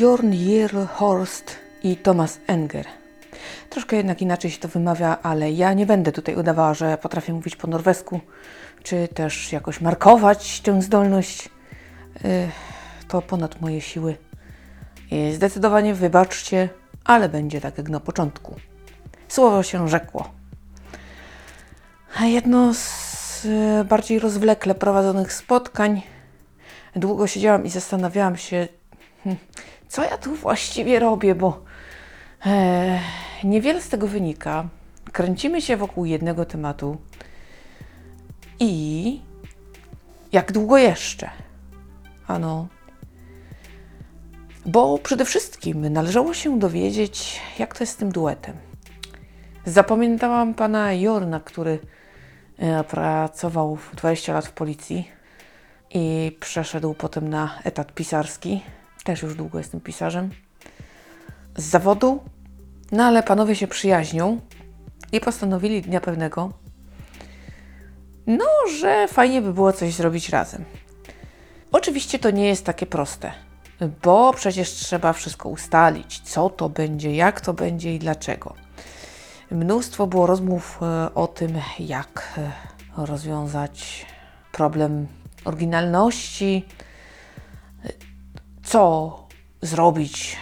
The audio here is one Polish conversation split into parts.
Jorn Horst i Thomas Enger. Troszkę jednak inaczej się to wymawia, ale ja nie będę tutaj udawała, że potrafię mówić po norwesku, czy też jakoś markować tę zdolność. Yy, to ponad moje siły. I zdecydowanie wybaczcie, ale będzie tak jak na początku. Słowo się rzekło. A jedno z e, bardziej rozwlekle prowadzonych spotkań. Długo siedziałam i zastanawiałam się, co ja tu właściwie robię, bo e, niewiele z tego wynika. Kręcimy się wokół jednego tematu i jak długo jeszcze? Ano, bo przede wszystkim należało się dowiedzieć, jak to jest z tym duetem. Zapamiętałam pana Jorna, który e, pracował 20 lat w policji i przeszedł potem na etat pisarski. Też już długo jestem pisarzem. Z zawodu, no ale panowie się przyjaźnią i postanowili dnia pewnego, no, że fajnie by było coś zrobić razem. Oczywiście to nie jest takie proste, bo przecież trzeba wszystko ustalić, co to będzie, jak to będzie i dlaczego. Mnóstwo było rozmów e, o tym, jak e, rozwiązać problem oryginalności, co zrobić,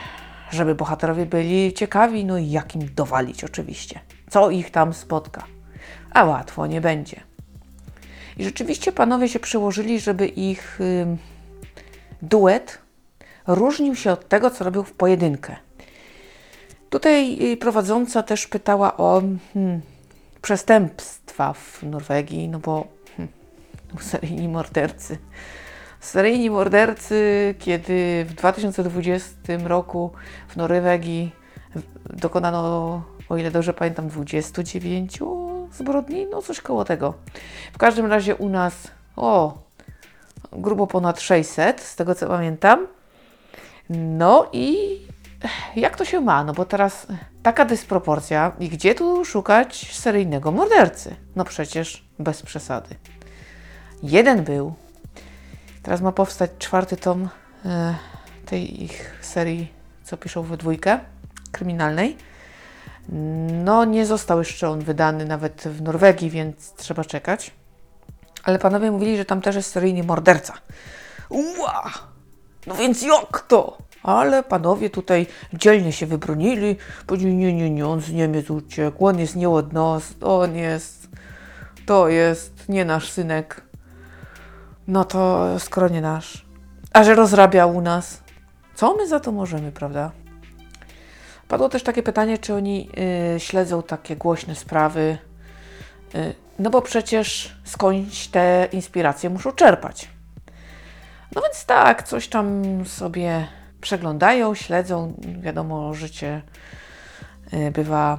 żeby bohaterowie byli ciekawi, no i jak im dowalić oczywiście, co ich tam spotka. A łatwo nie będzie. I rzeczywiście panowie się przyłożyli, żeby ich y, duet różnił się od tego, co robił w pojedynkę. Tutaj y, prowadząca też pytała o hmm, przestępstwa w Norwegii, no bo hmm, seryjni mordercy. Seryjni mordercy, kiedy w 2020 roku w Norwegii dokonano, o ile dobrze pamiętam, 29 zbrodni, no coś koło tego. W każdym razie u nas, o, grubo ponad 600, z tego co pamiętam. No i jak to się ma? No bo teraz taka dysproporcja i gdzie tu szukać seryjnego mordercy? No przecież bez przesady. Jeden był. Teraz ma powstać czwarty tom e, tej ich serii, co piszą we dwójkę, kryminalnej. No, nie został jeszcze on wydany nawet w Norwegii, więc trzeba czekać. Ale panowie mówili, że tam też jest seryjny morderca. Ua! No więc jak to? Ale panowie tutaj dzielnie się wybronili. Powiedzieli, nie, nie, nie, on z Niemiec uciekł, on jest nie on jest, to jest nie nasz synek. No to skoro nie nasz. A że rozrabiał u nas, co my za to możemy, prawda? Padło też takie pytanie, czy oni y, śledzą takie głośne sprawy, y, no bo przecież skądś te inspiracje muszą czerpać. No więc tak, coś tam sobie przeglądają, śledzą. Wiadomo, życie y, bywa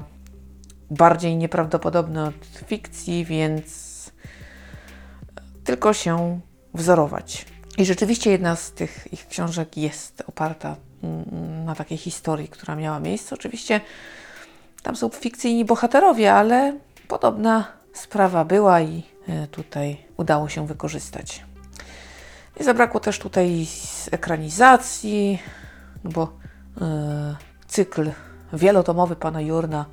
bardziej nieprawdopodobne od fikcji, więc tylko się wzorować. I rzeczywiście jedna z tych ich książek jest oparta na takiej historii, która miała miejsce. Oczywiście tam są fikcyjni bohaterowie, ale podobna sprawa była i e, tutaj udało się wykorzystać. Nie zabrakło też tutaj ekranizacji, bo yy, cykl wielotomowy pana Jurna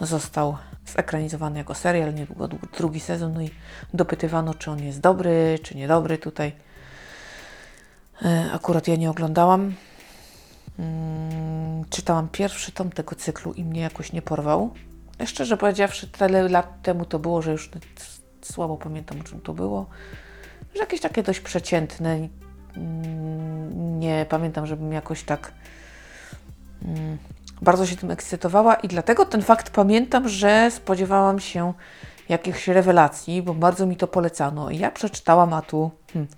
został zekranizowany jako serial, niedługo drugi sezon, no i dopytywano, czy on jest dobry, czy niedobry tutaj. Yy, akurat ja nie oglądałam. Hmm, czytałam pierwszy tom tego cyklu i mnie jakoś nie porwał. Szczerze powiedziawszy, tyle lat temu to było, że już słabo pamiętam o czym to było. Że jakieś takie dość przeciętne. Mm, nie pamiętam, żebym jakoś tak mm, bardzo się tym ekscytowała i dlatego ten fakt pamiętam, że spodziewałam się jakichś rewelacji, bo bardzo mi to polecano. I ja przeczytałam, a tu hmm,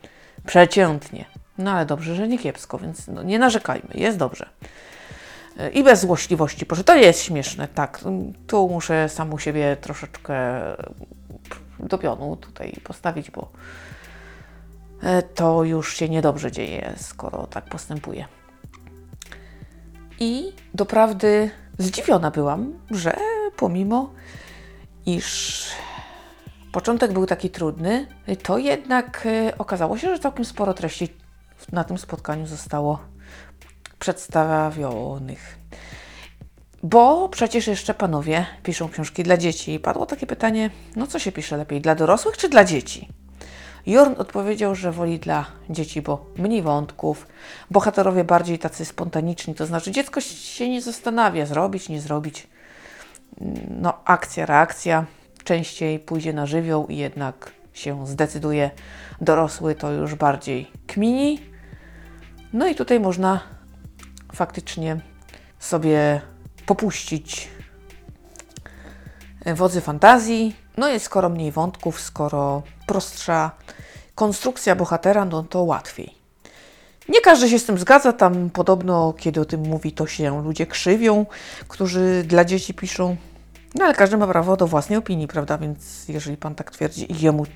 przeciętnie. No ale dobrze, że nie kiepsko, więc no, nie narzekajmy, jest dobrze. I bez złośliwości, proszę, to jest śmieszne, tak. Tu muszę samą siebie troszeczkę do pionu tutaj postawić, bo e, to już się niedobrze dzieje, skoro tak postępuje. I doprawdy zdziwiona byłam, że pomimo iż początek był taki trudny, to jednak e, okazało się, że całkiem sporo treści na tym spotkaniu zostało przedstawionych. Bo przecież jeszcze panowie piszą książki dla dzieci. I padło takie pytanie, no co się pisze lepiej, dla dorosłych czy dla dzieci? Jorn odpowiedział, że woli dla dzieci, bo mniej wątków, bohaterowie bardziej tacy spontaniczni, to znaczy dziecko się nie zastanawia, zrobić, nie zrobić. No, akcja, reakcja, częściej pójdzie na żywioł i jednak się zdecyduje. Dorosły to już bardziej kmini. No i tutaj można faktycznie sobie popuścić wodzy fantazji. No i skoro mniej wątków, skoro prostsza konstrukcja bohatera, no to łatwiej. Nie każdy się z tym zgadza, tam podobno, kiedy o tym mówi, to się ludzie krzywią, którzy dla dzieci piszą. No ale każdy ma prawo do własnej opinii, prawda? Więc jeżeli pan tak twierdzi i jemu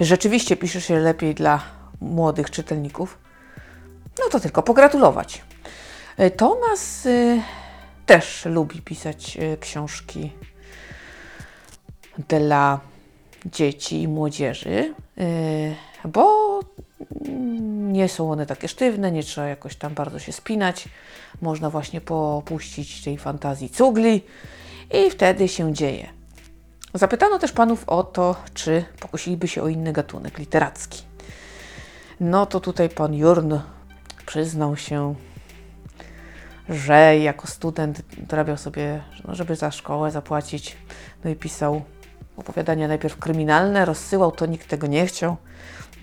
rzeczywiście pisze się lepiej dla młodych czytelników, no to tylko pogratulować. E, Tomas y, też lubi pisać y, książki dla dzieci i młodzieży, y, bo nie są one takie sztywne, nie trzeba jakoś tam bardzo się spinać. Można właśnie popuścić tej fantazji cugli i wtedy się dzieje. Zapytano też panów o to, czy pokusiliby się o inny gatunek literacki. No to tutaj pan Jurn przyznał się, że jako student dorabiał sobie, no żeby za szkołę zapłacić, no i pisał opowiadania najpierw kryminalne, rozsyłał, to nikt tego nie chciał.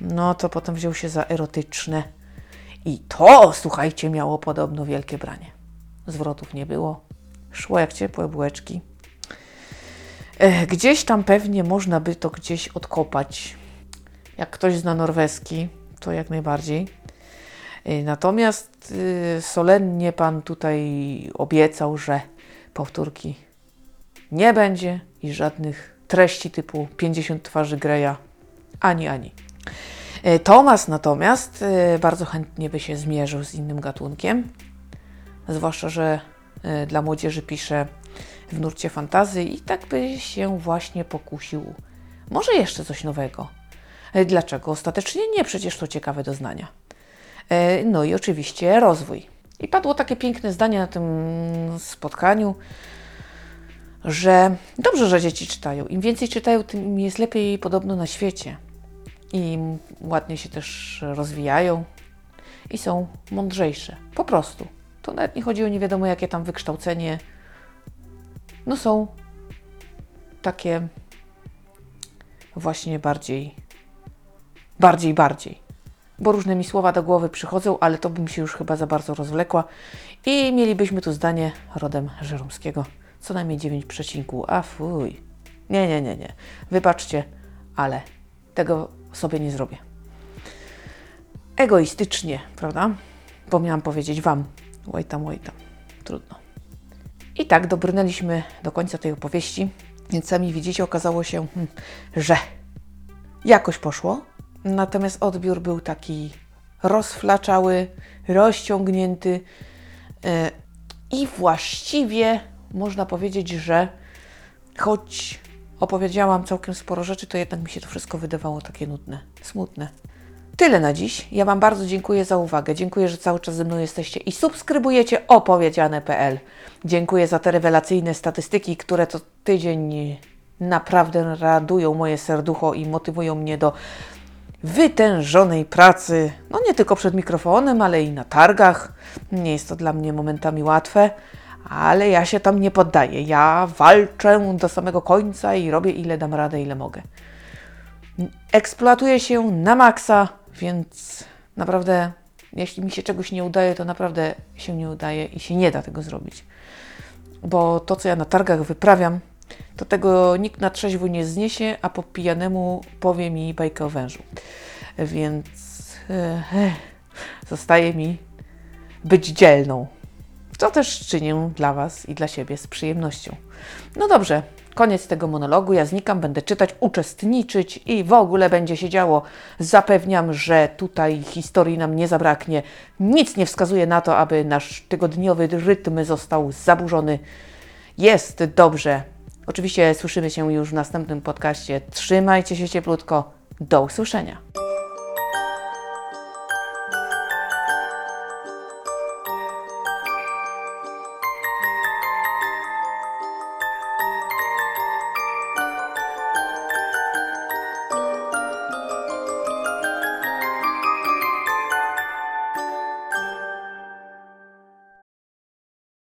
No to potem wziął się za erotyczne. I to, słuchajcie, miało podobno wielkie branie. Zwrotów nie było. Szło jak ciepłe bułeczki. E, Gdzieś tam pewnie można by to gdzieś odkopać. Jak ktoś zna norweski, to jak najbardziej. E, Natomiast y, solennie pan tutaj obiecał, że powtórki nie będzie i żadnych treści typu 50 twarzy Greya ani ani. E, Tomas natomiast e, bardzo chętnie by się zmierzył z innym gatunkiem, zwłaszcza, że e, dla młodzieży pisze w nurcie fantazy i tak by się właśnie pokusił. Może jeszcze coś nowego. Dlaczego? Ostatecznie nie, przecież to ciekawe doznania. No i oczywiście rozwój. I padło takie piękne zdanie na tym spotkaniu, że dobrze, że dzieci czytają. Im więcej czytają, tym jest lepiej podobno na świecie. I ładnie się też rozwijają i są mądrzejsze. Po prostu. To nawet nie chodzi o nie wiadomo jakie tam wykształcenie. No są takie właśnie bardziej, bardziej, bardziej. Bo różne mi słowa do głowy przychodzą, ale to bym się już chyba za bardzo rozwlekła. I mielibyśmy tu zdanie rodem Żeromskiego. Co najmniej 9 przecinków. A fuj. Nie, nie, nie, nie. Wybaczcie, ale tego sobie nie zrobię. Egoistycznie, prawda? Bo miałam powiedzieć Wam. Oj tam. Trudno. I tak dobrnęliśmy do końca tej opowieści, więc sami widzicie, okazało się, hmm, że jakoś poszło, natomiast odbiór był taki rozflaczały, rozciągnięty e, i właściwie można powiedzieć, że choć opowiedziałam całkiem sporo rzeczy, to jednak mi się to wszystko wydawało takie nudne, smutne. Tyle na dziś. Ja Wam bardzo dziękuję za uwagę. Dziękuję, że cały czas ze mną jesteście i subskrybujecie opowiedziane.pl. Dziękuję za te rewelacyjne statystyki, które co tydzień naprawdę radują moje serducho i motywują mnie do wytężonej pracy. No nie tylko przed mikrofonem, ale i na targach. Nie jest to dla mnie momentami łatwe, ale ja się tam nie poddaję. Ja walczę do samego końca i robię ile dam radę, ile mogę eksploatuję się na maksa, więc naprawdę, jeśli mi się czegoś nie udaje, to naprawdę się nie udaje i się nie da tego zrobić. Bo to, co ja na targach wyprawiam, to tego nikt na trzeźwo nie zniesie, a po pijanemu powie mi bajkę o wężu. Więc e, e, zostaje mi być dzielną. Co też czynię dla Was i dla siebie z przyjemnością. No dobrze, koniec tego monologu. Ja znikam, będę czytać, uczestniczyć i w ogóle będzie się działo. Zapewniam, że tutaj historii nam nie zabraknie. Nic nie wskazuje na to, aby nasz tygodniowy rytm został zaburzony. Jest dobrze. Oczywiście słyszymy się już w następnym podcaście. Trzymajcie się cieplutko. Do usłyszenia.